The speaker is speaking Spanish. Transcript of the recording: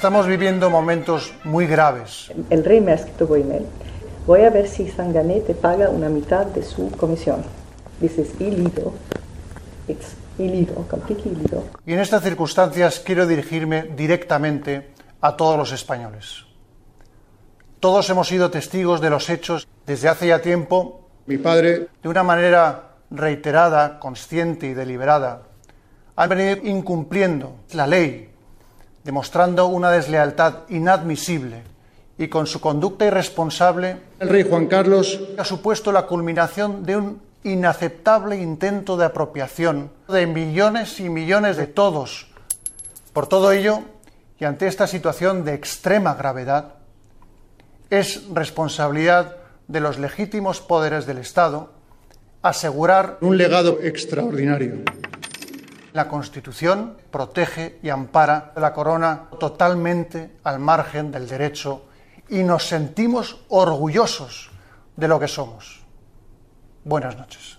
Estamos viviendo momentos muy graves. El rey me ha escrito por email. Voy a ver si Sangané te paga una mitad de su comisión. This is illegal. It's illegal, completely illegal. Y en estas circunstancias quiero dirigirme directamente a todos los españoles. Todos hemos sido testigos de los hechos desde hace ya tiempo. Mi padre, de una manera reiterada, consciente y deliberada, han venido incumpliendo la ley, demostrando una deslealtad inadmisible y con su conducta irresponsable el rey Juan Carlos ha supuesto la culminación de un inaceptable intento de apropiación de millones y millones de todos. Por todo ello, y ante esta situación de extrema gravedad, es responsabilidad de los legítimos poderes del Estado asegurar un legado extraordinario. La Constitución protege y ampara la corona totalmente al margen del derecho y nos sentimos orgullosos de lo que somos. Buenas noches.